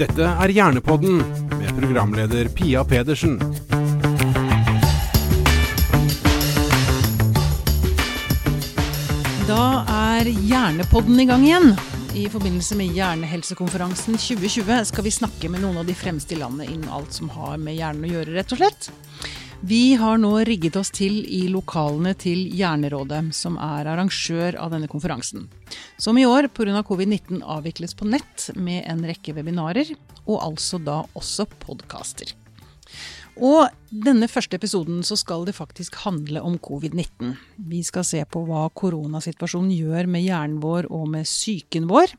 Dette er Hjernepodden med programleder Pia Pedersen. Da er Hjernepodden i gang igjen. I forbindelse med Hjernehelsekonferansen 2020 skal vi snakke med noen av de fremste i landet innen alt som har med hjernen å gjøre, rett og slett. Vi har nå rigget oss til i lokalene til Hjernerådet, som er arrangør av denne konferansen. Som i år pga. covid-19 avvikles på nett med en rekke webinarer, og altså da også podkaster. Og denne første episoden så skal det faktisk handle om covid-19. Vi skal se på hva koronasituasjonen gjør med hjernen vår og med psyken vår.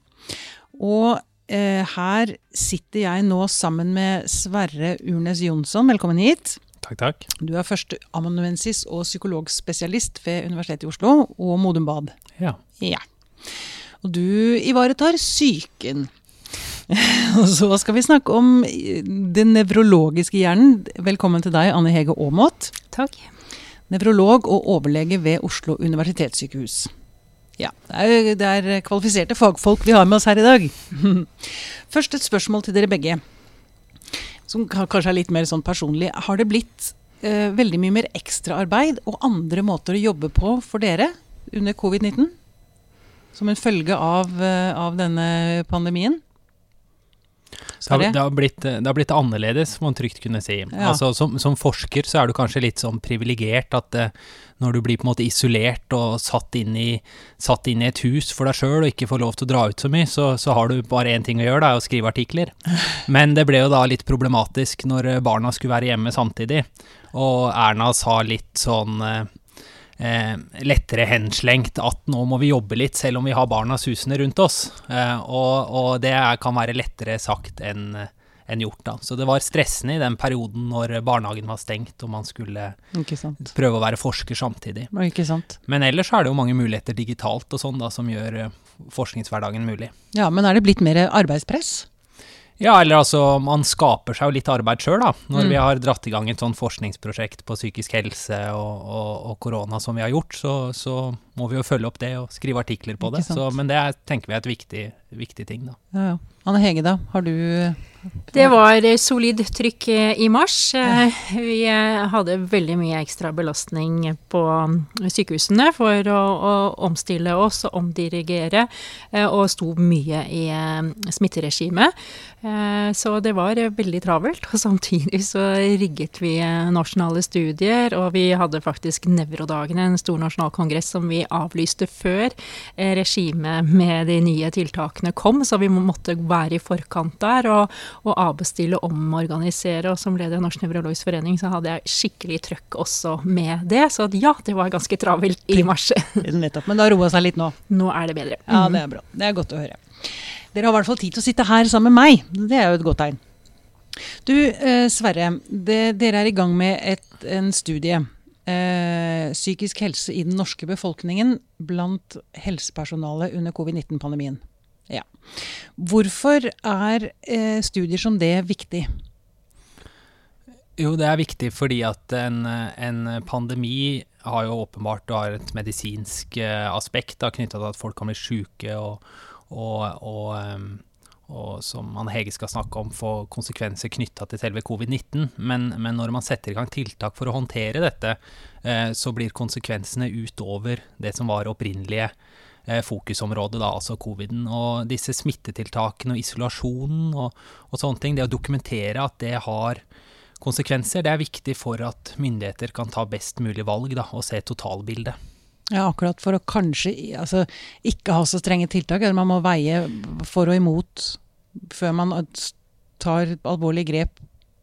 Og eh, her sitter jeg nå sammen med Sverre Urnes Jonsson. Velkommen hit. Takk, takk. Du er førsteamanuensis og psykologspesialist ved Universitetet i Oslo og Modum Bad. Ja. Ja. Og du ivaretar psyken. og så skal vi snakke om den nevrologiske hjernen. Velkommen til deg, Anne Hege Aamodt. Takk. Nevrolog og overlege ved Oslo universitetssykehus. Ja, det er, det er kvalifiserte fagfolk vi har med oss her i dag. Først et spørsmål til dere begge som kanskje er litt mer sånn personlig. Har det blitt eh, veldig mye mer ekstraarbeid og andre måter å jobbe på for dere under covid-19? Som en følge av, eh, av denne pandemien? Det har, det, har blitt, det har, blitt, annerledes, må man trygt kunne si. Ja. Altså, som, som, forsker så er du kanskje litt sånn privilegert at uh, når du blir på en måte isolert og satt inn i, satt inn i et hus for deg sjøl og ikke får lov til å dra ut så mye, så, så har du bare én ting å gjøre, det er å skrive artikler. Men det ble jo da litt problematisk når barna skulle være hjemme samtidig, og Erna sa litt sånn uh, eh, lettere henslengt at nå må vi jobbe litt, selv om vi har barna susende rundt oss. Eh, og, og, det kan være lettere sagt enn enn gjort. da. Så det var stressende i den perioden når barnehagen var stengt og man skulle prøve å være forsker samtidig. Men ellers er det jo mange muligheter digitalt og sånn da, som gjør eh, forskningshverdagen mulig. Ja, Men er det blitt mer arbeidspress? Ja, eller altså, man skaper seg jo litt arbeid sjøl, da. Når mm. vi har dratt i gang et sånn forskningsprosjekt på psykisk helse og, korona som vi har gjort, så, så, må vi jo følge opp det og skrive artikler på det. Så, men det er, tenker vi er et viktig, viktig ting, da. Ja, ja. Anne Hege, da? Har du Det var solid trykk i mars. Vi hadde veldig mye ekstra belastning på sykehusene for å, å omstille oss og omdirigere, og sto mye i smitteregimet. Så det var veldig travelt. Og samtidig så rigget vi nasjonale studier, og vi hadde faktisk Nevrodagene, en stor nasjonal kongress som vi avlyste før regimet med de nye tiltakene kom, så vi måtte være i forkant der og, og avbestille, omorganisere. Og som leder av Norsk nevrologisk forening så hadde jeg skikkelig trøkk også med det. Så ja, det var ganske travelt i mars. Nettopp. Men det har roa seg litt nå? Nå er det bedre. Ja, det er bra. Det er godt å høre. Dere har i hvert fall tid til å sitte her sammen med meg. Det er jo et godt tegn. Du, eh, Sverre. Det, dere er i gang med et, en studie. Eh, psykisk helse i den norske befolkningen blant helsepersonalet under covid-19-pandemien. Ja. Hvorfor er eh, studier som det viktig? Jo, det er viktig fordi at en, en pandemi har jo åpenbart har et medisinsk eh, aspekt knytta til at folk kan bli sjuke og, og, og, um, og, som Anne Hege skal snakke om, få konsekvenser knytta til selve covid-19. Men, men, når man setter i gang tiltak for å håndtere dette, eh, så blir konsekvensene utover det som var opprinnelige Eh, fokusområdet, da, altså coviden. Og disse smittetiltakene og isolasjonen og, og, sånne ting, det å dokumentere at det har konsekvenser, det er viktig for at myndigheter kan ta best mulig valg da, og se totalbildet. Ja, akkurat for å kanskje altså, ikke ha så strenge tiltak. Man må veie for og imot før man tar alvorlige grep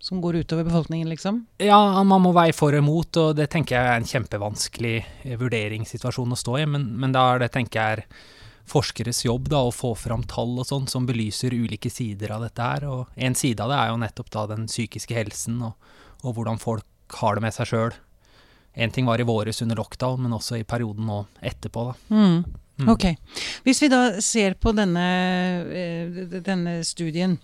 som går utover befolkningen, liksom? Ja, man må veie for og imot, og det tenker jeg er en kjempevanskelig eh, vurderingssituasjon å stå i. Men, men da er det, tenker jeg, er forskeres jobb da, å få fram tall og sånn som belyser ulike sider av dette her. Og en side av det er jo nettopp da den psykiske helsen, og, og hvordan folk har det med seg sjøl. En ting var i våres under lockdown, men også i perioden nå etterpå. da. Mm. Mm. Ok. Hvis vi da ser på denne, eh, denne studien,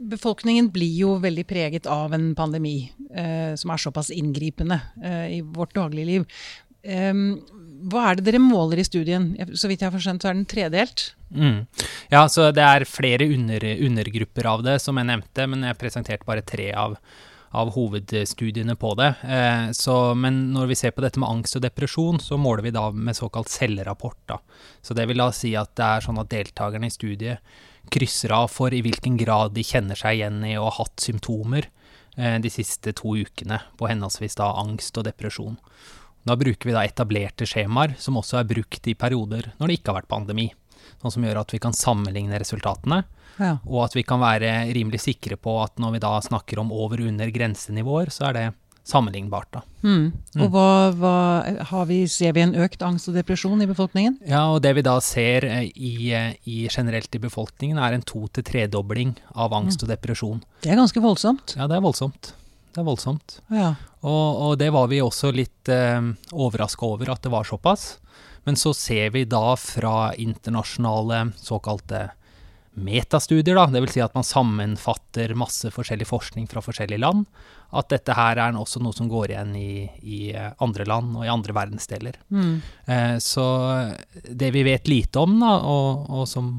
befolkningen blir jo veldig preget av en pandemi eh, som er såpass inngripende eh, i vårt dagligliv. Eh, hva er det dere måler i studien? Så vidt jeg har forstått, så er den tredelt? Mm. Ja, så det er flere under, undergrupper av det, som jeg nevnte, men jeg presenterte bare tre av, av hovedstudiene på det. Eh, så, men når vi ser på dette med angst og depresjon, så måler vi da med såkalt cellerapport. Da. Så det vil da si at det er sånn at deltakerne i studiet krysser av for i hvilken grad de kjenner seg igjen i å ha hatt symptomer eh, de siste to ukene på henholdsvis da angst og depresjon. Da bruker vi da etablerte skjemaer, som også er brukt i perioder når det ikke har vært pandemi. Sånn som gjør at vi kan sammenligne resultatene, ja. og at vi kan være rimelig sikre på at når vi da snakker om over og under grensenivåer, så er det sammenlignbart. da. Mm. Og hva, hva vi, Ser vi en økt angst og depresjon i befolkningen? Ja, og det vi da ser eh, i, eh, i generelt i befolkningen, er en to- til tredobling av angst mm. og depresjon. Det er ganske voldsomt. Ja, det er voldsomt. Det er voldsomt. Ja. Og, og, det var vi også litt eh, overraska over at det var såpass. Men så ser vi da fra internasjonale såkalte metastudier, da, dvs. Si at man sammenfatter masse forskjellig forskning fra forskjellige land, at dette her er også noe som går igjen i, i andre land og i andre verdensdeler. Mm. Eh, så det vi vet lite om, da, og, og som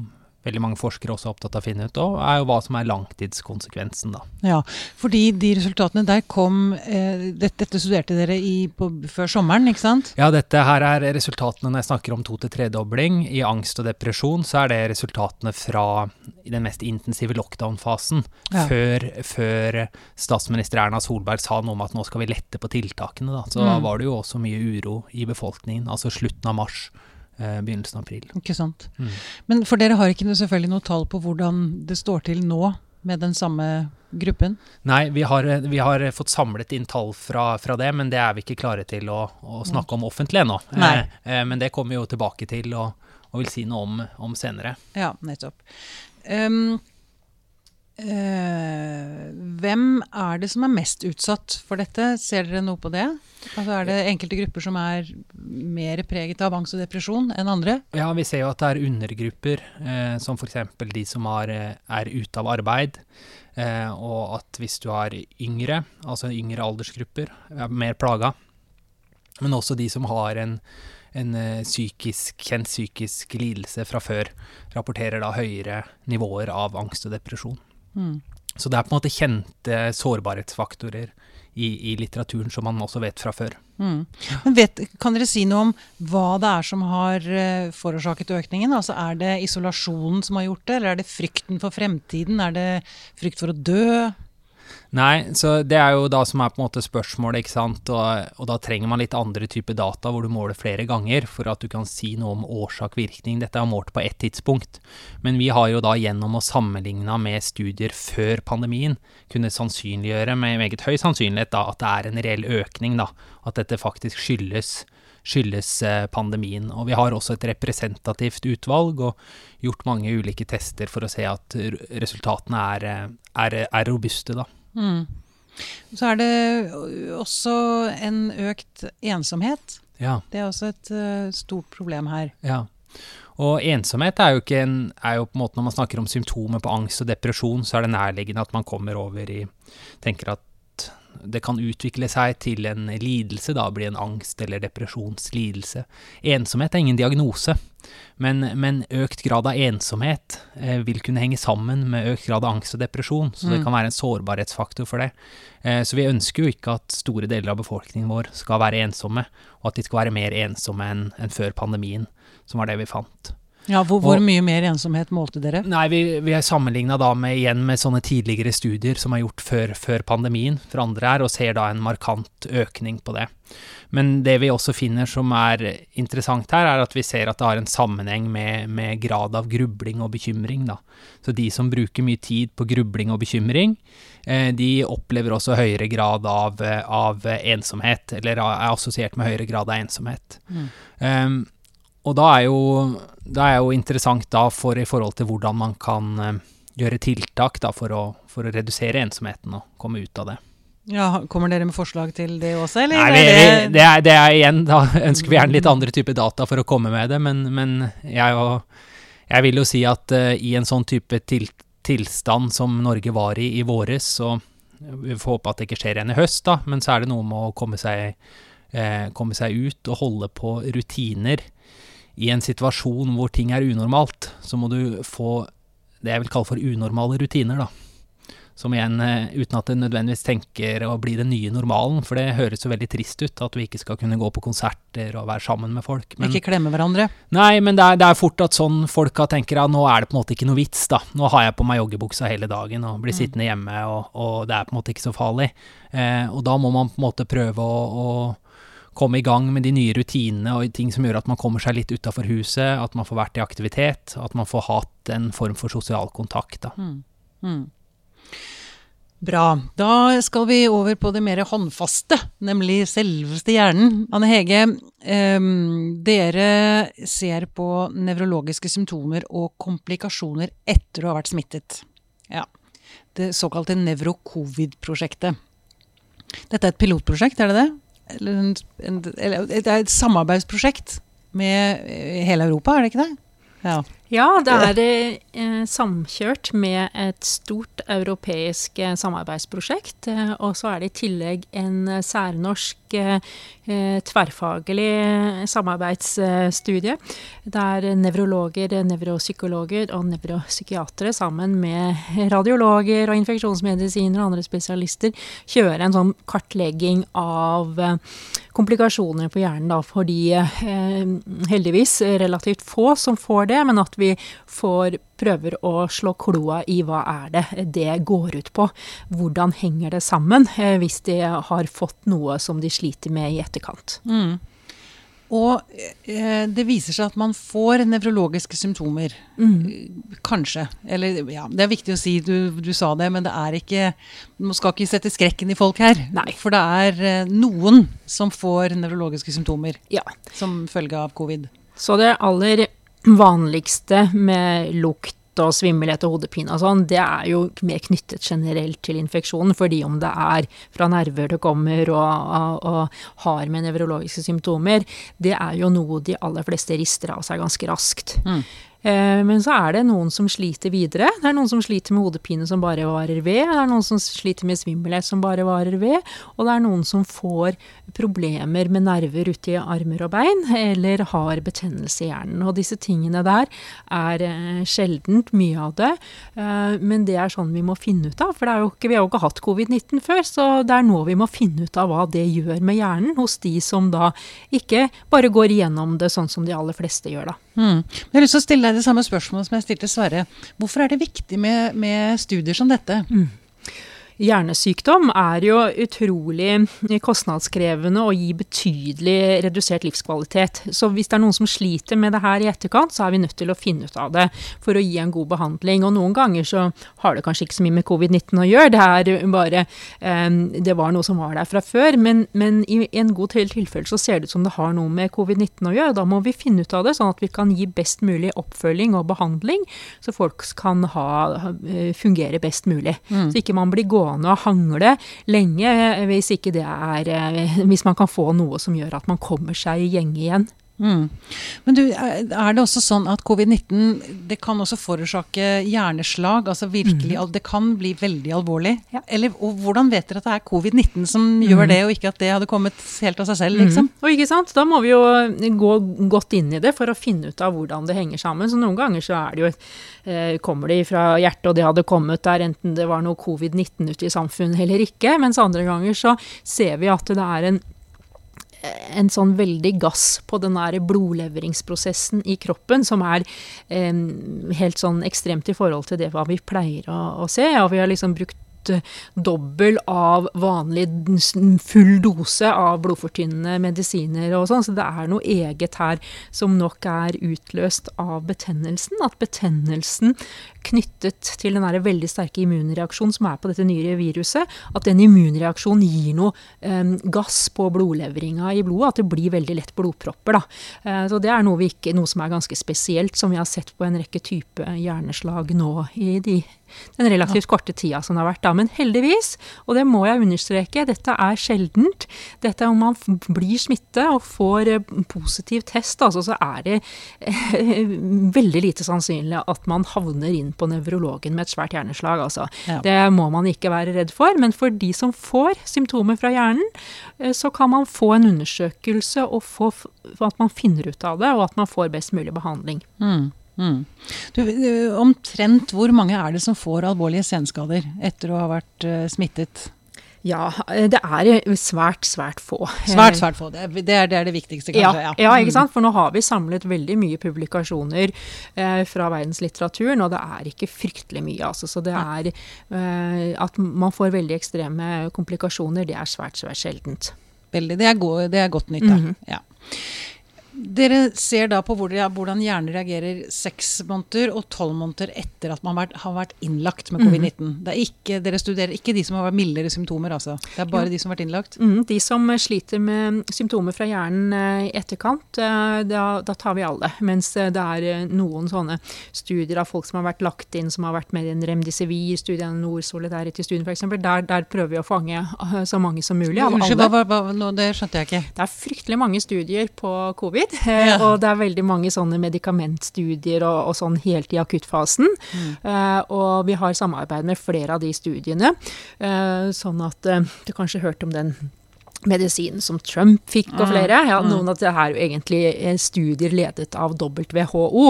veldig mange forskere også er opptatt av å finne ut av, er jo hva som er langtidskonsekvensen. da. Ja, fordi de resultatene der kom eh, dette, dette, studerte dere i, på, før sommeren, ikke sant? Ja, dette her er resultatene når jeg snakker om to- til tredobling. I angst og depresjon så er det resultatene fra den mest intensive lockdown-fasen. Ja. Før, før, statsminister Erna Solberg sa noe om at nå skal vi lette på tiltakene. da. Så mm. da var det jo også mye uro i befolkningen, altså slutten av mars begynnelsen av april. Ikke sant. Mm. Men for dere har ikke selvfølgelig noe tall på hvordan det står til nå med den samme gruppen? Nei, vi har, vi har fått samlet inn tall fra, fra, det, men det er vi ikke klare til å, å snakke om offentlig ennå. Eh, eh, men det kommer vi jo tilbake til og, og vil si noe om, om senere. Ja, nettopp. Um, Uh, hvem er det som er mest utsatt for dette? Ser dere noe på det? Altså Er det enkelte grupper som er mer preget av angst og depresjon enn andre? Ja, vi ser jo at det er undergrupper, uh, som f.eks. de som er, er ute av arbeid. Uh, og at hvis du har yngre, altså yngre aldersgrupper, er mer plaga. Men også de som har en, en psykisk, kjent psykisk lidelse fra før, rapporterer da høyere nivåer av angst og depresjon. Mm. Så det er på en måte kjente sårbarhetsfaktorer i, i litteraturen som man også vet fra før. Mm. Men vet, Kan dere si noe om hva det er som har uh, forårsaket økningen? Altså Er det isolasjonen som har gjort det, eller er det frykten for fremtiden? Er det frykt for å dø? Nei, så det er jo da som er på en måte spørsmålet, ikke sant. Og, og da trenger man litt andre typer data hvor du måler flere ganger for at du kan si noe om årsak-virkning. Dette er målt på ett tidspunkt. Men vi har jo da gjennom å sammenligne med studier før pandemien kunnet sannsynliggjøre med meget høy sannsynlighet da at det er en reell økning, da. At dette faktisk skyldes skyldes eh, pandemien. Og vi har også et representativt utvalg og gjort mange ulike tester for å se at resultatene er, eh, er, er robuste, da. Mm. Så er det også en økt ensomhet. Ja. Det er også et stort problem her. Ja. Og ensomhet er jo, en, er jo på en måte Når man snakker om symptomer på angst og depresjon, så er det nærliggende at man kommer over i Tenker at det kan utvikle seg til en lidelse, da bli en angst- eller depresjonslidelse. Ensomhet er ingen diagnose, men, men økt grad av ensomhet eh, vil kunne henge sammen med økt grad av angst og depresjon, så det mm. kan være en sårbarhetsfaktor for det. Eh, så vi ønsker jo ikke at store deler av befolkningen vår skal være ensomme, og at de skal være mer ensomme enn en før pandemien, som var det vi fant. Ja, Hvor, hvor og, mye mer ensomhet målte dere? Nei, Vi, vi sammenligna med, igjen med sånne tidligere studier som er gjort før, før, pandemien for andre her, og ser da en markant økning på det. Men det vi også finner som er interessant her, er at vi ser at det har en sammenheng med, med grad av grubling og bekymring. da. Så de som bruker mye tid på grubling og bekymring, eh, de opplever også høyere grad av, av, ensomhet, eller er assosiert med høyere grad av ensomhet. Mm. Um, og da er jo det er jo interessant da for, i forhold til hvordan man kan uh, gjøre tiltak da for å, for å, redusere ensomheten og komme ut av det. Ja, Kommer dere med forslag til det også, eller? Nei, vi, vi, det, er, det, er, igjen, da ønsker vi gjerne litt andre typer data for å komme med det, men, men jeg, og, jeg, vil jo si at uh, i en sånn type til, tilstand som Norge var i i våres, så vi får håpe at det ikke skjer igjen i høst, da, men så er det noe med å komme seg uh, komme seg ut og holde på rutiner i en situasjon hvor ting er unormalt, så må du få det jeg vil kalle for unormale rutiner, da. Som igjen, eh, uten at det nødvendigvis tenker å bli den nye normalen, for det høres jo veldig trist ut at vi ikke skal kunne gå på konserter og være sammen med folk. Men, ikke klemme hverandre? Nei, men det er, det er fort at sånn folka tenker at nå er det på en måte ikke noe vits, da. Nå har jeg på meg joggebuksa hele dagen og blir mm. sittende hjemme, og, og, det er på en måte ikke så farlig. Eh, og da må man på en måte prøve å, å komme i gang med de nye rutinene og ting som gjør at man kommer seg litt utafor huset, at man får vært i aktivitet, at man får hatt en form for sosial kontakt. Da. Mm. Mm. Bra. Da skal vi over på det mer håndfaste, nemlig selveste hjernen. Anne Hege, eh, dere ser på nevrologiske symptomer og komplikasjoner etter å ha vært smittet. Ja. Det såkalte nevro-covid-prosjektet. Dette er et pilotprosjekt, er det det? Eller, en, en, eller det er et samarbeidsprosjekt med hele Europa, er det ikke det? Ja. Ja, det er eh, samkjørt med et stort europeisk eh, samarbeidsprosjekt. Eh, og så er det i tillegg en eh, særnorsk eh, eh, tverrfaglig samarbeidsstudie. Der nevrologer, nevropsykologer og nevropsykiatere sammen med radiologer og infeksjonsmedisiner og andre spesialister kjører en sånn kartlegging av komplikasjoner på hjernen. Da, fordi heldigvis relativt få som får det, men at vi vi får prøver å slå kloa i hva er det det går ut på. Hvordan henger det sammen, eh, hvis de har fått noe som de sliter med i etterkant. Mm. Og eh, det viser seg at man får nevrologiske symptomer. Mm. Kanskje. Eller ja, det er viktig å si, du, du, sa det, men det er ikke Man skal ikke sette skrekken i folk her. Nei. For det er eh, noen som får nevrologiske symptomer ja. som følge av covid. Så det aller vanligste med lukt og svimmelhet og hodepine og sånn, det er jo mer knyttet generelt til infeksjonen. Fordi om det er fra nerver det kommer og, og, og, har med nevrologiske symptomer, det er jo noe de aller fleste rister av seg ganske raskt. Mm. Eh, men så er det noen som sliter videre. Det er noen som sliter med hodepine som bare varer ved. Det er noen som sliter med svimmelhet som bare varer ved. Og det er noen som får problemer med nerver ute i armer og bein, eller har betennelse i hjernen. Og disse tingene der er eh, sjeldent mye av det. Eh, men det er sånn vi må finne ut av. For ikke, vi har jo ikke hatt covid-19 før, så det er nå vi må finne ut av hva det gjør med hjernen hos de som da ikke bare går igjennom det sånn som de aller fleste gjør, da. Mm. Jeg har lyst til å stille deg det samme spørsmålet som jeg stilte Sverre. Hvorfor er det viktig med, med studier som dette? Mm. Hjernesykdom er jo utrolig kostnadskrevende og gir betydelig redusert livskvalitet. Så hvis det er noen som sliter med det her i etterkant, så er vi nødt til å finne ut av det for å gi en god behandling. Og noen ganger så har det kanskje ikke så mye med covid-19 å gjøre, det er bare um, Det var noe som var der fra før. Men, men i en god del tilfeller så ser det ut som det har noe med covid-19 å gjøre. Da må vi finne ut av det, sånn at vi kan gi best mulig oppfølging og behandling, så folk kan ha, eh, fungere best mulig. Mm. Så ikke man blir gående gående og hangle lenge hvis ikke det er eh, Hvis man kan få noe som gjør at man kommer seg i gjenge igjen. Mm. Men du, er det også sånn at covid-19 det kan også forårsake hjerneslag? altså virkelig, mm. Det kan bli veldig alvorlig? Ja. Eller, og Hvordan vet dere at det er covid-19 som mm. gjør det, og ikke at det hadde kommet helt av seg selv? Mm. liksom? Og ikke sant? Da må vi jo gå godt inn i det for å finne ut av hvordan det henger sammen. Så Noen ganger så er det jo, eh, kommer det fra hjertet, og det hadde kommet der enten det var noe covid-19 ute i samfunnet eller ikke. Mens andre ganger så ser vi at det er en en sånn veldig gass på den der blodleveringsprosessen i kroppen, som er eh, helt sånn ekstremt i forhold til det hva vi pleier å, å se. Og vi har liksom brukt dobbel av vanlig full dose av blodfortynnende medisiner og sånn. Så det er noe eget her som nok er utløst av betennelsen. At betennelsen knyttet til den veldig sterke immunreaksjonen som er på dette nye viruset, at den immunreaksjonen gir noe um, gass på blodleveringa i blodet. At det blir veldig lett blodpropper. Uh, så det er noe, ikke, noe, som er ganske spesielt, som vi har sett på en rekke type hjerneslag nå i de, den relativt korte tida som det har vært. Da. Men heldigvis, og det må jeg understreke, dette er sjeldent. Dette om man blir smittet og får eh, positiv test, altså, så er det eh, veldig lite sannsynlig at man havner inn på nevrologen med et svært hjerneslag. Altså. Ja. Det må man ikke være redd for. Men for de som får symptomer fra hjernen, eh, så kan man få en undersøkelse og få, at man finner ut av det, og at man får best mulig behandling. Mm. Mm. Du, omtrent hvor mange er det som får alvorlige senskader etter å ha vært uh, smittet? Ja, det er svært, svært få. Svært, svært få. Det er det, er, det, er det viktigste, kanskje. Ja, ja, ikke mm. sant. For nå har vi samlet veldig mye publikasjoner eh, fra verdenslitteraturen, og det er ikke fryktelig mye, altså. Så det er eh, At man får veldig ekstreme komplikasjoner, det er svært, svært sjeldent. Veldig. Det er, go det er godt nytt, da. Mm -hmm. ja. Dere ser da på hvordan hjernen reagerer seks måneder og tolv måneder etter at man har vært innlagt med covid-19. Mm. Dere studerer ikke de som har mildere symptomer, altså. Det er bare ja. de som har vært innlagt? Mm, de som sliter med symptomer fra hjernen eh, i etterkant, eh, da, da, tar vi alle. Mens eh, det er noen sånne studier av folk som har vært lagt inn, som har vært med i en remdesivir-studie, Nord Solidarity-studien f.eks. Der, der prøver vi å fange så mange som mulig av Unnskyld, hva, hva, det skjønte jeg ikke. Det er fryktelig mange studier på covid ja. Og det er veldig mange sånne medikamentstudier og, og sånn helt i akuttfasen. Mm. Uh, og vi har samarbeid med flere av de studiene. Uh, sånn at uh, du kanskje hørte om den medisinen som Trump fikk, og flere. Ja, mm. noen av det er jo egentlig eh, studier ledet av WHO,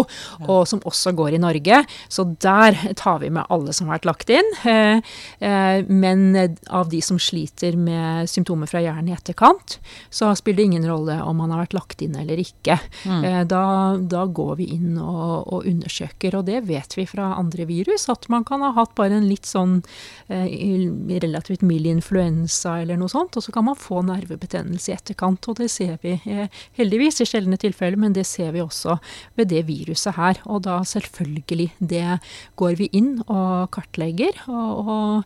og som også går i Norge. Så der tar vi med alle som har vært lagt inn. Eh, eh, men av de som sliter med symptomer fra hjernen i etterkant, så spiller det ingen rolle om man har vært lagt inn eller ikke. Mm. Da, da, går vi inn og, og, undersøker, og det vet vi fra andre virus, at man kan ha hatt bare en litt sånn relativt mild influensa eller noe sånt, og så kan man få nervebetennelse i etterkant. Og det ser vi eh, heldigvis i sjeldne tilfeller, men det ser vi også ved det viruset her. Og da selvfølgelig, det går vi inn og kartlegger. og, og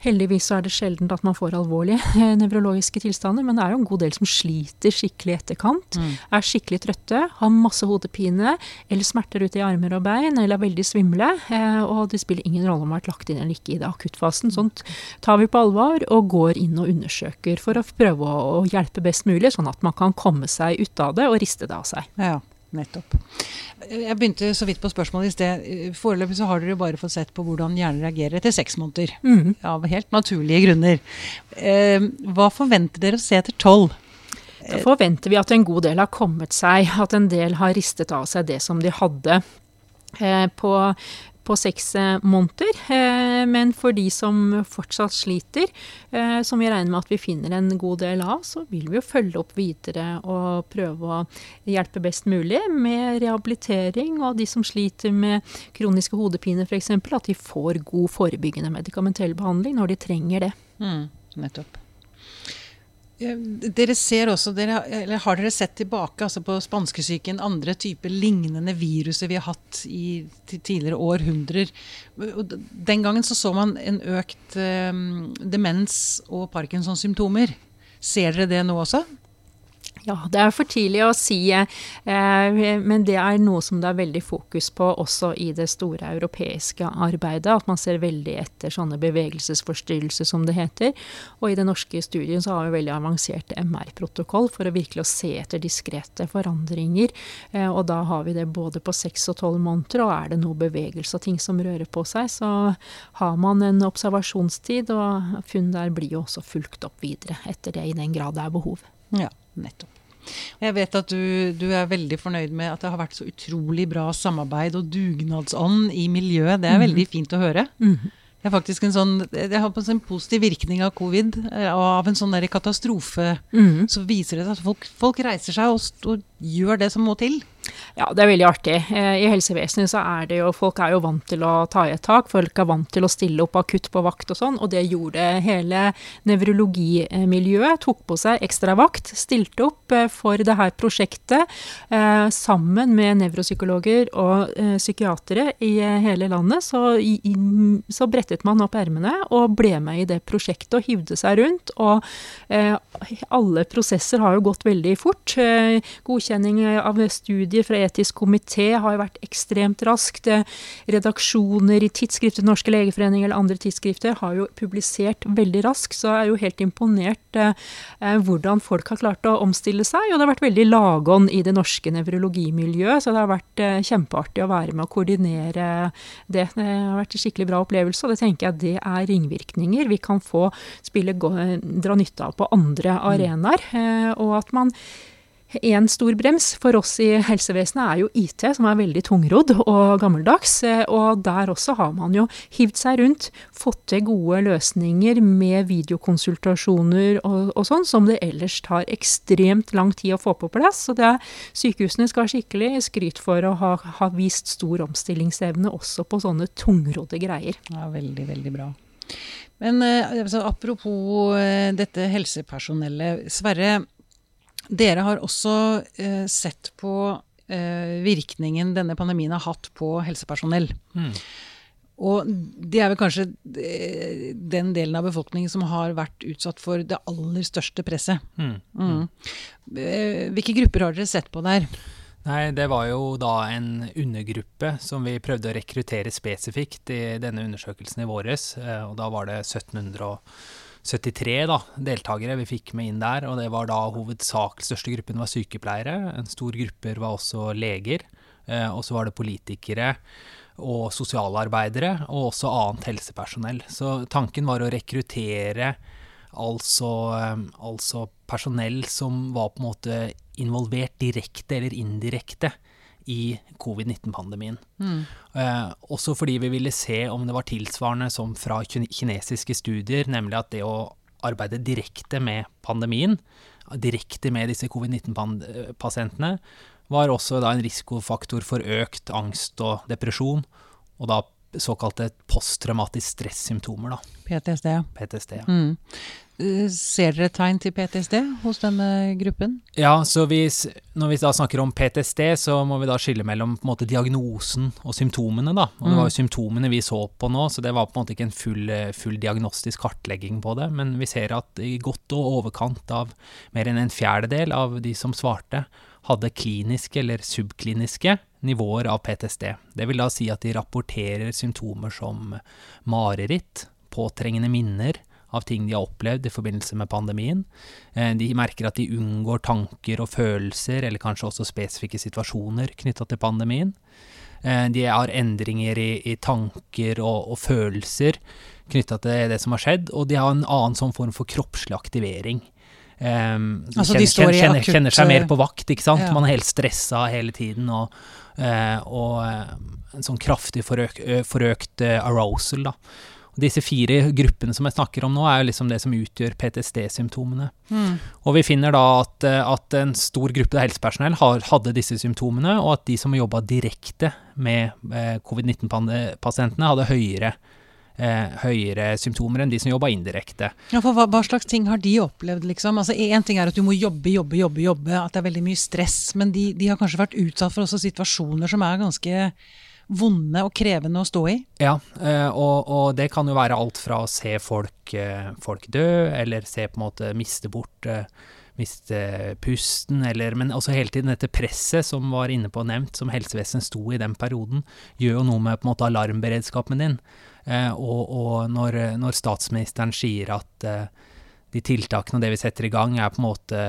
Heldigvis er det sjelden at man får alvorlige eh, nevrologiske tilstander, men det er jo en god del som sliter skikkelig i etterkant. Mm. Er skikkelig trøtte, har masse hodepine eller smerter ute i armer og bein, eller er veldig svimle. Eh, og det spiller ingen rolle om man har vært lagt inn eller ikke i det akuttfasen. Sånt tar vi på alvor og går inn og undersøker for å prøve å, å hjelpe best mulig, sånn at man kan komme seg ut av det og riste det av seg. Ja. Nettopp. Jeg begynte så vidt på spørsmålet i sted. Foreløpig så har dere jo bare fått sett på hvordan hjernen reagerer etter seks måneder. Mm. Av helt naturlige grunner. Eh, hva forventer dere å se etter tolv? Da forventer vi at en god del har kommet seg. At en del har ristet av seg det som de hadde. Eh, på på seks eh, måneder. Eh, men for de som fortsatt sliter, eh, som vi regner med at vi finner en god del av, så vil vi jo følge opp videre og prøve å hjelpe best mulig med rehabilitering. Og de som sliter med kroniske hodepiner f.eks., at de får god forebyggende medikamentell behandling når de trenger det. Mm, nettopp. Dere ser også, dere, eller Har dere sett tilbake altså på spanskesyken, andre typer lignende viruser vi har hatt i tidligere århundrer? Den gangen så, så man en økt um, demens og Parkinsons symptomer. Ser dere det nå også? Ja, det er for tidlig å si, eh, men det er noe som det er veldig fokus på også i det store europeiske arbeidet. At man ser veldig etter sånne bevegelsesforstyrrelser, som det heter. Og i den norske studien så har vi veldig avansert MR-protokoll for å virkelig å se etter diskrete forandringer. Eh, og da har vi det både på seks og tolv måneder, og er det noe bevegelse og ting som rører på seg, så har man en observasjonstid, og funn der blir jo også fulgt opp videre etter det, i den grad det er behov. Ja. Nettopp. Jeg vet at du, du, er veldig fornøyd med at det har vært så utrolig bra samarbeid og dugnadsånd i miljøet. Det er mm. veldig fint å høre. Mm. Det er faktisk en sånn, det har en positiv virkning av covid eh, og av en sånn der katastrofe. Mm. Så viser det at folk, folk reiser seg og, og gjør det som må til. Ja, det er veldig artig. Eh, I helsevesenet så er det jo Folk er jo vant til å ta i et tak. Folk er vant til å stille opp akutt på vakt og sånn, og det gjorde hele nevrologimiljøet. Tok på seg ekstra vakt, stilte opp eh, for det her prosjektet eh, sammen med nevropsykologer og psykiatere i hele landet. Så, så brettet man opp ermene og ble med i det prosjektet og hivde seg rundt. Og alle prosesser har jo gått veldig fort. godkjenning av studier fra etisk komité har jo vært ekstremt raskt. Redaksjoner i tidsskrifter, Norske legeforening eller andre tidsskrifter har jo publisert veldig raskt, så jeg er jo helt imponert eh, hvordan folk har klart å omstille seg. Og det har vært veldig lagånd i det norske nevrologimiljøet, så det har vært eh, kjempeartig å være med å koordinere det. Det har vært en skikkelig bra opplevelse, og det tenker jeg det er ringvirkninger vi kan få spille, dra nytte av på andre mm. arenaer. Eh, og at man en stor brems for oss i helsevesenet er jo IT, som er veldig tungrodd og gammeldags. Og der også har man jo hivd seg rundt, fått til gode løsninger med videokonsultasjoner og, og sånn, som det ellers tar ekstremt lang tid å få på plass. Så det sykehusene skal skikkelig skryt for å ha, ha vist stor omstillingsevne også på sånne tungrodde greier. Ja, veldig, veldig bra. Men eh, altså, apropos eh, dette helsepersonellet. Sverre, dere har også eh, sett på eh, virkningen denne pandemien har hatt på helsepersonell. Mm. Og det er vel kanskje eh, den delen av befolkningen som har vært utsatt for det aller største presset. Mm. Mm. Eh, hvilke grupper har dere sett på der? Nei, det var jo da en undergruppe som vi prøvde å rekruttere spesifikt i denne undersøkelsen i våres. Eh, og da var det 1773 da, deltakere vi fikk med inn der. Og det var da hovedsak største gruppen var sykepleiere. En stor gruppe var også leger. Eh, og så var det politikere og sosialarbeidere, og også annet helsepersonell. Så tanken var å rekruttere altså, eh, altså personell som var på en måte involvert direkte eller indirekte i covid-19-pandemien. Mm. Eh, også fordi vi ville se om det var tilsvarende som fra kinesiske studier, nemlig at det å arbeide direkte med pandemien, direkte med disse covid-19-pasientene, var også da en risikofaktor for økt angst og depresjon, og da såkalte posttraumatisk stressymptomer. Da. PTSD. PTSD ja. Mm. Eh, ser dere tegn til PTSD hos denne gruppen? Ja, så vi, når vi da snakker om PTSD, så må vi da skille mellom måte, diagnosen og symptomene. da. Og Det var jo mm. symptomene vi så på nå, så det var på en måte ikke en full, full diagnostisk kartlegging på det. Men vi ser at i godt og overkant av mer enn en fjerdedel av de som svarte, hadde kliniske eller subkliniske nivåer av PTSD. Det vil da si at de rapporterer symptomer som mareritt, påtrengende minner, av ting de har opplevd i forbindelse med pandemien. Eh, de merker at de unngår tanker og følelser, eller kanskje også spesifikke situasjoner knytta til pandemien. Eh, de har endringer i, i tanker og, og følelser knytta til det som har skjedd, og de har en annen sånn form for kroppslig aktivering. Um, altså kjenner, kjenner, kjenner, kjenner, seg mer på vakt, ikke sant. Ja. Man er helt stressa hele tiden, og, uh, og en sånn kraftig forøkt, forøkt uh, arousal, da. Disse fire gruppene som jeg snakker om nå, er liksom det som utgjør PTSD-symptomene. Mm. Og vi finner da at, at en stor gruppe helsepersonell har, hadde disse symptomene, og at de som jobba direkte med eh, covid-19-pasientene, hadde høyere, eh, høyere symptomer enn de som jobba indirekte. Ja, for hva, hva, slags ting har de opplevd, liksom? Altså, Én ting er at du må jobbe, jobbe, jobbe, jobbe, at det er veldig mye stress, men de, de har kanskje vært utsatt for også situasjoner som er ganske vonde og krevende å stå i? Ja, eh, og, og det kan jo være alt fra å se folk, eh, folk dø, eller se på en måte miste bort eh, miste pusten, eller, men også hele tiden dette presset som var inne på nevnt, som helsevesenet sto i den perioden, gjør jo noe med på en måte alarmberedskapen din. Eh, og, og når, når, statsministeren sier at eh, de tiltakene og det vi setter i gang, er på en måte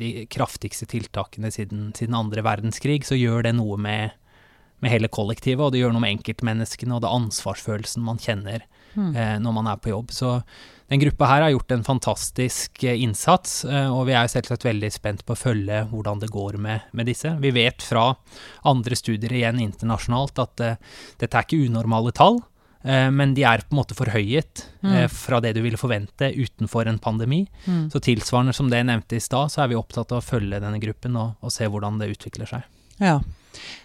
de kraftigste tiltakene siden, siden andre verdenskrig, så gjør det noe med med hele kollektivet, og det gjør noe med enkeltmenneskene og det ansvarsfølelsen man kjenner mm. eh, når man er på jobb. Så den gruppa her har gjort en fantastisk eh, innsats, eh, og vi er selvsagt veldig spent på å følge hvordan det går med, med disse. Vi vet fra andre studier igjen internasjonalt at eh, dette er ikke unormale tall. Men de er på en måte forhøyet mm. fra det du ville forvente utenfor en pandemi. Mm. Så tilsvarende som det jeg nevnte i stad, så er vi opptatt av å følge denne gruppen og, og se hvordan det utvikler seg. Ja.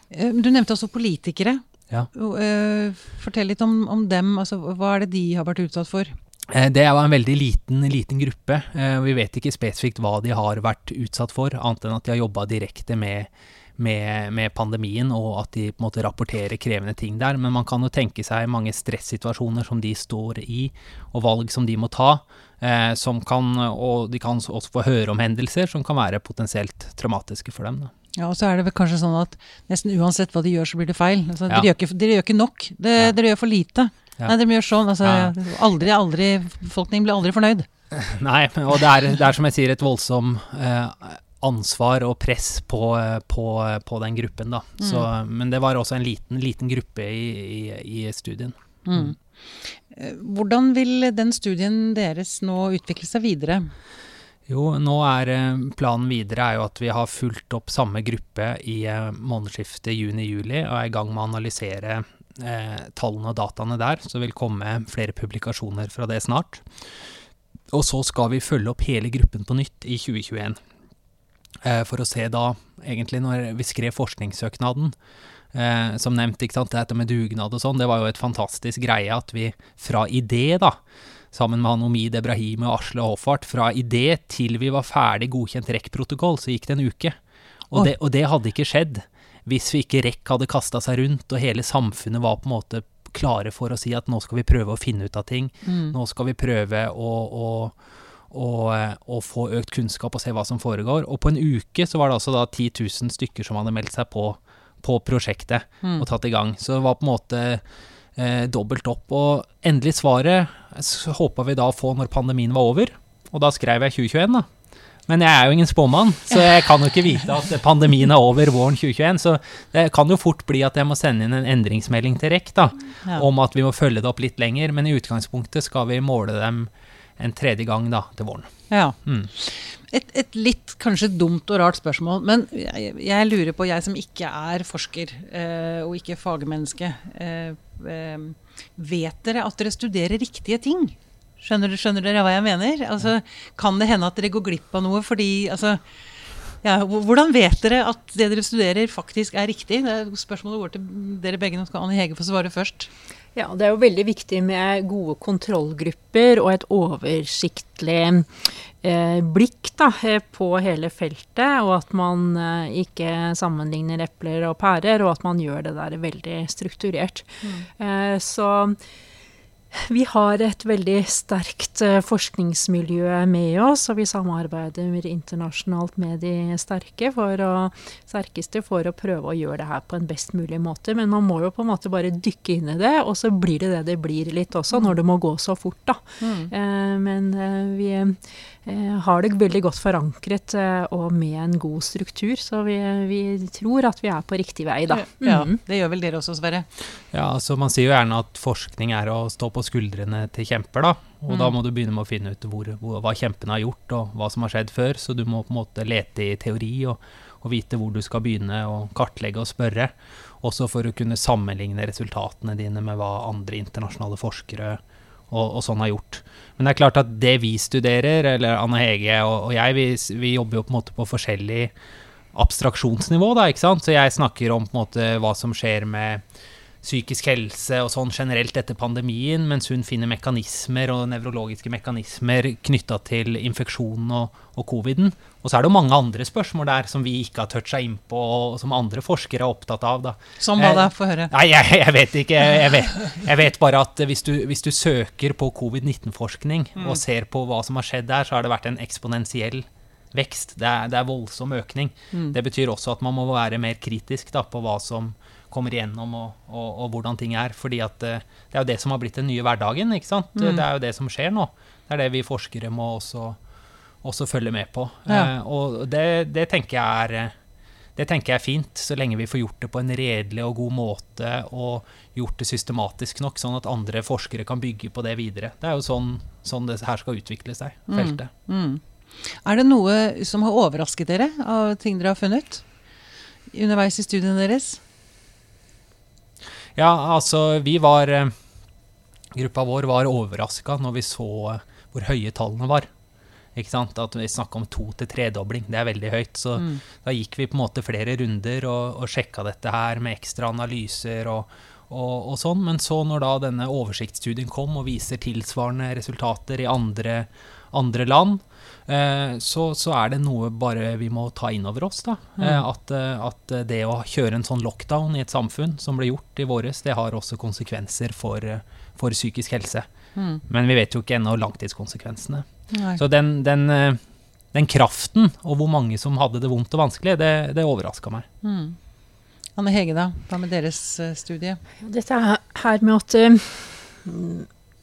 Eh, du nevnte også politikere. Ja. Eh, fortell litt om, om, dem. Altså, hva er det de har vært utsatt for? Eh, det er jo en veldig liten, liten gruppe. Vi vet ikke spesifikt hva de har vært utsatt for, annet enn at de har jobba direkte med, med, med, pandemien, og at de på en måte rapporterer krevende ting der. Men man kan jo tenke seg mange stressituasjoner som de står i, og valg som de må ta. Eh, som kan, og de kan også få høre om hendelser som kan være potensielt traumatiske for dem. Da. Ja, og så er det vel kanskje sånn at nesten uansett hva de gjør, så blir det feil. Altså, ja. dere, gjør ikke, dere, gjør ikke, nok. Det, ja. Dere gjør for lite. Ja. Nei, dere gjør sånn. Altså, aldri, aldri Befolkningen blir aldri fornøyd. Nei, og det er, det er som jeg sier, et voldsomt eh, ansvar og press på, på, på den gruppen, da. Mm. Men det var også en liten, liten gruppe i, i, i studien. Mm. Eh, hvordan vil den studien deres nå utvikle seg videre? Jo, nå er eh, planen videre er jo at vi har fulgt opp samme gruppe i eh, månedsskiftet juni-juli, og er i gang med å analysere eh, tallene og dataene der, så vil komme flere publikasjoner fra det snart. Og så skal vi følge opp hele gruppen på nytt i 2021. Eh, for å se da, egentlig når vi skrev forskningssøknaden, eh, som nevnt, ikke sant, dette med dugnad og sånn, det var jo et fantastisk greie at vi fra idé, da, sammen med Hanomid Ebrahim og Asle Håfart, fra idé til vi var ferdig godkjent REC-protokoll, så gikk det en uke. Og det, og det, hadde ikke skjedd hvis vi ikke REC hadde kasta seg rundt, og hele samfunnet var på en måte klare for å si at nå skal vi prøve å finne ut av ting. Mm. Nå skal vi prøve å, å, å, å, få økt kunnskap og se hva som foregår. Og på en uke så var det altså da 10 000 stykker som hadde meldt seg på, på prosjektet mm. og tatt i gang. Så det var på en måte eh, dobbelt opp. Og endelig svaret håpa vi da å få når pandemien var over. Og da skrev jeg 2021, da. Men jeg er jo ingen spåmann, så jeg kan jo ikke vite at pandemien er over våren 2021. Så det kan jo fort bli at jeg må sende inn en endringsmelding til REC da, ja. om at vi må følge det opp litt lenger. Men i utgangspunktet skal vi måle dem en tredje gang da, til våren. Ja. Mm. Et, et, litt kanskje dumt og rart spørsmål, men jeg, jeg lurer på, jeg som ikke er forsker eh, og ikke fagmenneske, eh, eh, vet dere at dere studerer riktige ting? Skjønner, skjønner, dere hva jeg mener? Altså, kan det hende at dere går glipp av noe fordi altså, ja, Hvordan vet dere at det dere studerer, faktisk er riktig? Det er spørsmålet går til dere begge. Nå skal Anne Hege få svare først. Ja, Det er jo veldig viktig med gode kontrollgrupper og et oversiktlig eh, blikk da, eh, på hele feltet. Og at man eh, ikke sammenligner epler og pærer, og at man gjør det der veldig strukturert. Mm. Eh, så vi har et veldig sterkt eh, forskningsmiljø med oss, og vi samarbeider internasjonalt med de sterke for å, sterkeste for å prøve å gjøre det her på en best mulig måte. Men man må jo på en måte bare dykke inn i det, og så blir det det det blir litt også, når det må gå så fort, da. Mm. Eh, men eh, vi har det veldig godt forankret eh, og med en god struktur. Så vi, vi, tror at vi er på riktig vei, da. Mm. Ja, Det gjør vel dere også, Sverre? Ja, altså Man sier jo gjerne at forskning er å stå på skuldrene til kjemper, da. Og mm. da må du begynne med å finne ut hvor, hvor, hva kjempene har gjort, og hva som har skjedd før. Så du må på en måte lete i teori og, og vite hvor du skal begynne å kartlegge og spørre. Også for å kunne sammenligne resultatene dine med hva andre internasjonale forskere gjør og, og, sånn har gjort. Men det er klart at det vi studerer, eller Anne Hege og, og jeg, vi, vi, jobber jo på en måte på forskjellig abstraksjonsnivå, da, ikke sant. Så jeg snakker om på en måte hva som skjer med psykisk helse og sånn generelt etter pandemien, mens hun finner mekanismer og nevrologiske mekanismer knytta til infeksjonen og, og coviden. Og så er det jo mange andre spørsmål der som vi ikke har toucha innpå, og som andre forskere er opptatt av. da. Som hva da? Få høre. Nei, jeg, jeg, vet ikke. Jeg vet, jeg vet bare at hvis du, hvis du søker på covid-19-forskning mm. og ser på hva som har skjedd der, så har det vært en eksponentiell vekst. Det er, det er voldsom økning. Mm. Det betyr også at man må være mer kritisk da, på hva som kommer igjennom, og, og, og, hvordan ting er. fordi at eh, det er jo det som har blitt den nye hverdagen. ikke sant? Mm. Det er jo det som skjer nå. Det er det vi forskere må også, også følge med på. Ja. Eh, og det, det, tenker jeg er eh, det tenker jeg er fint, så lenge vi får gjort det på en redelig og god måte og gjort det systematisk nok, sånn at andre forskere kan bygge på det videre. Det er jo sånn, sånn det her skal utvikle seg, mm. feltet. Mm. Mm. Er det noe som har overrasket dere av ting dere har funnet underveis i studiene deres? Ja, altså, vi var eh, Gruppa vår var overraska når vi så eh, hvor høye tallene var. Ikke sant? At vi snakka om to- til tredobling. Det er veldig høyt. Så mm. da gikk vi på en måte flere runder og, og sjekka dette her med ekstra analyser og, og, og, sånn. Men så når da denne oversiktsstudien kom og viser tilsvarende resultater i andre, andre land, eh, så, så, er det noe bare vi må ta inn over oss. da. Mm. Eh, at, eh, at, det å kjøre en sånn lockdown i et samfunn, som ble gjort i våres, det har også konsekvenser for, for psykisk helse. Mm. Men vi vet jo ikke ennå langtidskonsekvensene. Nei. Så den, den, den, kraften, og hvor mange som hadde det vondt og vanskelig, det, det overraska meg. Mm. Anne Hege, da? Hva med deres studie? Dette her med at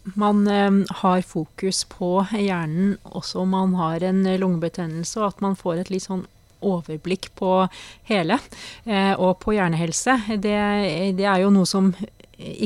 man eh, har fokus på hjernen også om man har en lungebetennelse, og at man får et litt sånn overblikk på hele, eh, og på hjernehelse. Det, det, er jo noe som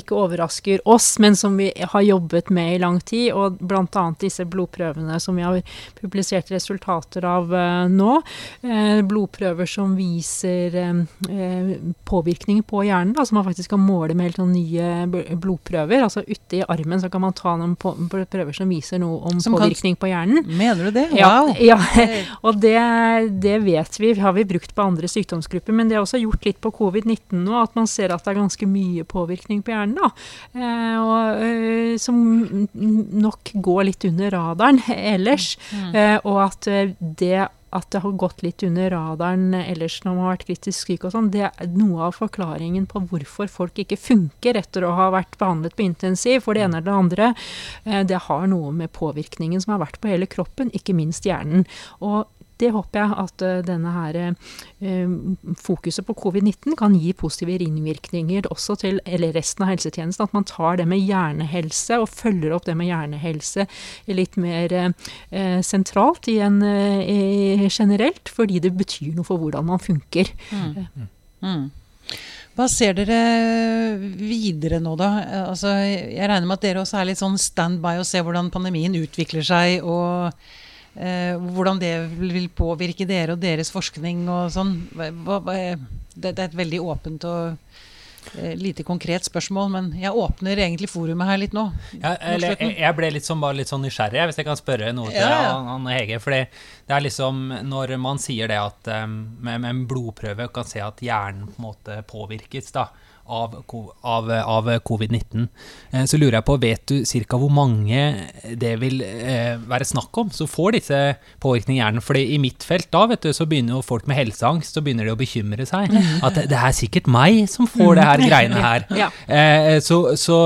ikke overrasker oss, men som vi har jobbet med i lang tid. Og bl.a. disse blodprøvene som vi har publisert resultater av uh, nå. Uh, blodprøver som viser uh, påvirkning på hjernen. Da, som man faktisk kan måle med helt noen nye blodprøver. Altså ute i armen så kan man ta noen prøver som viser noe om som påvirkning kan... på hjernen. Mener du det? Wow! Ja, ja. og det, det, vet vi, har vi brukt på andre sykdomsgrupper. Men det er også gjort litt på covid-19 nå, at man ser at det er ganske mye påvirkning på hjernen, da. Eh, og, eh, som nok går litt under radaren ellers. Mm. Eh, og at det at det har gått litt under radaren ellers når man har vært kritisk syk og sånn, det er noe av forklaringen på hvorfor folk ikke funker etter å ha vært behandlet på intensiv for det ene eller det andre. Det har noe med påvirkningen som har vært på hele kroppen, ikke minst hjernen. Og det håper jeg at uh, denne her uh, fokuset på covid-19 kan gi positive ringvirkninger også til resten av helsetjenesten. At man tar det med hjernehelse og følger opp det med hjernehelse litt mer eh, sentralt i en, generelt, fordi det betyr noe for hvordan man funker. Mm. Mm. Hva ser dere videre nå, da? Altså, jeg regner med at dere også er litt sånn standby og ser hvordan pandemien utvikler seg. og Eh, hvordan det vil påvirke dere og deres forskning og sånn. Det, er et veldig åpent og eh, lite konkret spørsmål, men jeg åpner egentlig forumet her litt nå. Ja, eller, jeg ble litt sånn, litt sånn nysgjerrig, hvis jeg kan spørre noe til ja, ja. Anne Hege. For det er liksom Når man sier det at um, med, med, en blodprøve kan se at hjernen på en måte påvirkes, da av, av, av covid-19. Eh, så lurer jeg på, vet du ca. hvor mange det vil eh, være snakk om som får disse påvirkningene i hjernen? Fordi i mitt felt da, vet du, så begynner jo folk med helseangst, så begynner de å bekymre seg. At det, det er sikkert meg som får det her greiene her. Ja. Eh, så, så,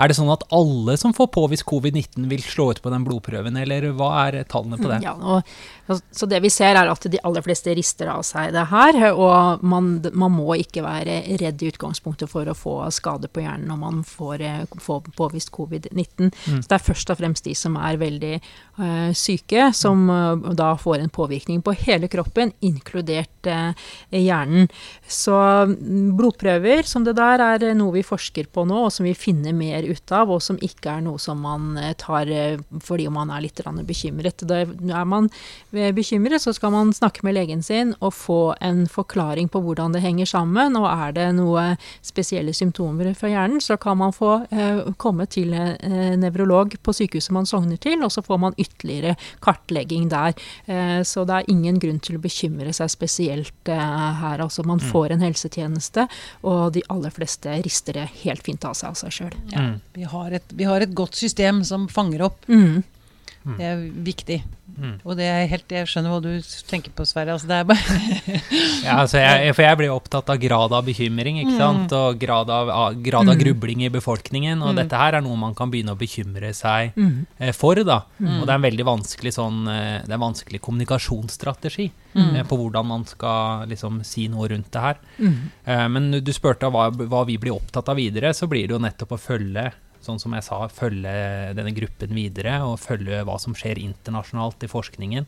er det sånn at alle som får påvist covid-19 vil slå ut på den blodprøven, eller hva er tallene på det? Ja, og så det vi ser, er at de aller fleste rister av seg det her. Og man, man må ikke være redd i utgangspunktet for å få skade på hjernen når man får, eh, får påvist covid-19. Mm. Så det er først og fremst de som er veldig uh, syke, som uh, da får en påvirkning på hele kroppen, inkludert uh, hjernen. Så mm, blodprøver som det der er noe vi forsker på nå, og som vi finner mer ut av, og som ikke er noe som man tar fordi man er litt bekymret. Da er man bekymret, så skal man snakke med legen sin og få en forklaring på hvordan det henger sammen. Og er det noe spesielle symptomer fra hjernen, så kan man få eh, komme til eh, nevrolog på sykehuset man sogner til, og så får man ytterligere kartlegging der. Eh, så det er ingen grunn til å bekymre seg spesielt eh, her. Altså man mm. får en helsetjeneste, og de aller fleste rister det helt fint av seg av seg sjøl. Ja, mm. vi, vi, har et godt system som fanger opp. Mm. Det er viktig. Mm. Og det er helt, jeg skjønner hva du tenker på, Sverre. Altså, det er bare ja, altså jeg, For jeg blir opptatt av grad av bekymring ikke mm. sant? og grad av, grad av mm. grubling i befolkningen. Og mm. dette her er noe man kan begynne å bekymre seg mm. eh, for. da. Og det er en veldig vanskelig, sånn, eh, det er en vanskelig kommunikasjonsstrategi eh, på hvordan man skal liksom, si noe rundt det her. Eh, men du spurte hva, hva vi blir opptatt av videre, så blir det jo nettopp å følge sånn som jeg sa, følge denne gruppen videre og følge hva som skjer internasjonalt i forskningen.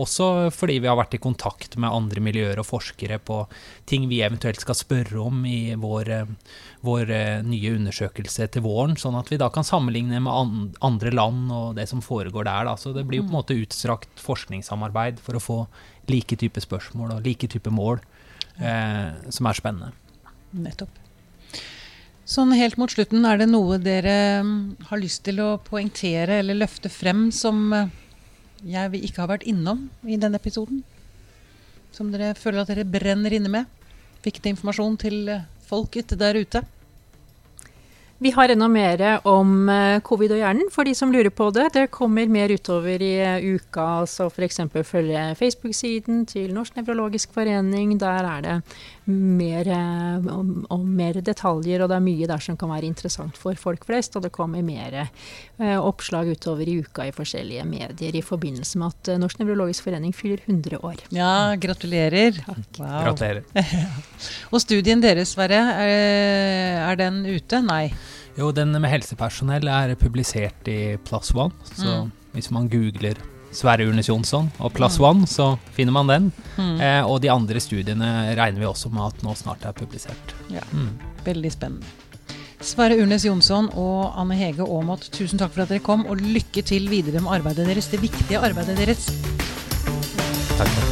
Også fordi vi har vært i kontakt med andre miljøer og forskere på ting vi eventuelt skal spørre om i vår, vår eh, nye undersøkelse til våren, sånn at vi da kan sammenligne med andre land og det som foregår der. Da. Så det blir jo på en måte utstrakt forskningssamarbeid for å få like type spørsmål og like type mål, eh, som er spennende. Nettopp. Sånn helt mot slutten, er det noe dere mm, har lyst til å poengtere eller løfte frem som eh, jeg ikke har vært innom i denne episoden? Som dere føler at dere brenner inne med? Viktig informasjon til eh, folket der ute? Vi har enda mer om eh, covid og hjernen for de som lurer på det. Det kommer mer utover i eh, uka. så F.eks. følge Facebook-siden til Norsk nevrologisk forening. Der er det mer, eh, om, om, mer detaljer, og det er mye der som kan være interessant for folk flest. Og det kommer mer oppslag utover i uka i forskjellige medier i forbindelse med at Norsk nevrologisk forening fyller 100 år. Ja, gratulerer. Wow. Gratulerer. og studien deres, Sverre, er, er den ute? Nei. Jo, den med helsepersonell er publisert i Plus One. Så mm. hvis man googler Sverre Urnes Jonsson og Plus mm. One, så finner man den. Mm. Eh, og de andre studiene regner vi også med at nå snart er publisert. Ja, mm. Veldig spennende. Sverre Urnes Jonsson og Anne Hege Aamodt, tusen takk for at dere kom, og lykke til videre med arbeidet deres, det viktige arbeidet deres. Takk